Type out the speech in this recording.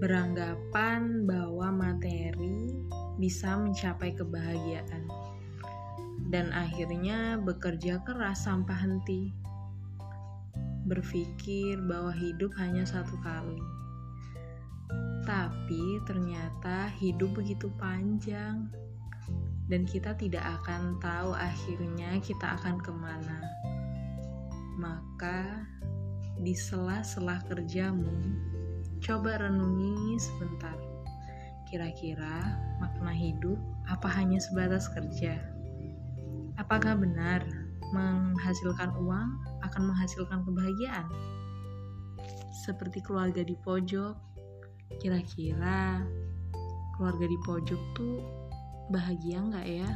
beranggapan bahwa materi bisa mencapai kebahagiaan. Dan akhirnya bekerja keras sampai henti. Berpikir bahwa hidup hanya satu kali. Tapi ternyata hidup begitu panjang. Dan kita tidak akan tahu akhirnya kita akan ke mana. Maka di sela-sela kerjamu coba renungi sebentar. Kira-kira makna hidup apa hanya sebatas kerja? Apakah benar menghasilkan uang akan menghasilkan kebahagiaan? Seperti keluarga di pojok kira-kira keluarga di pojok tuh bahagia nggak ya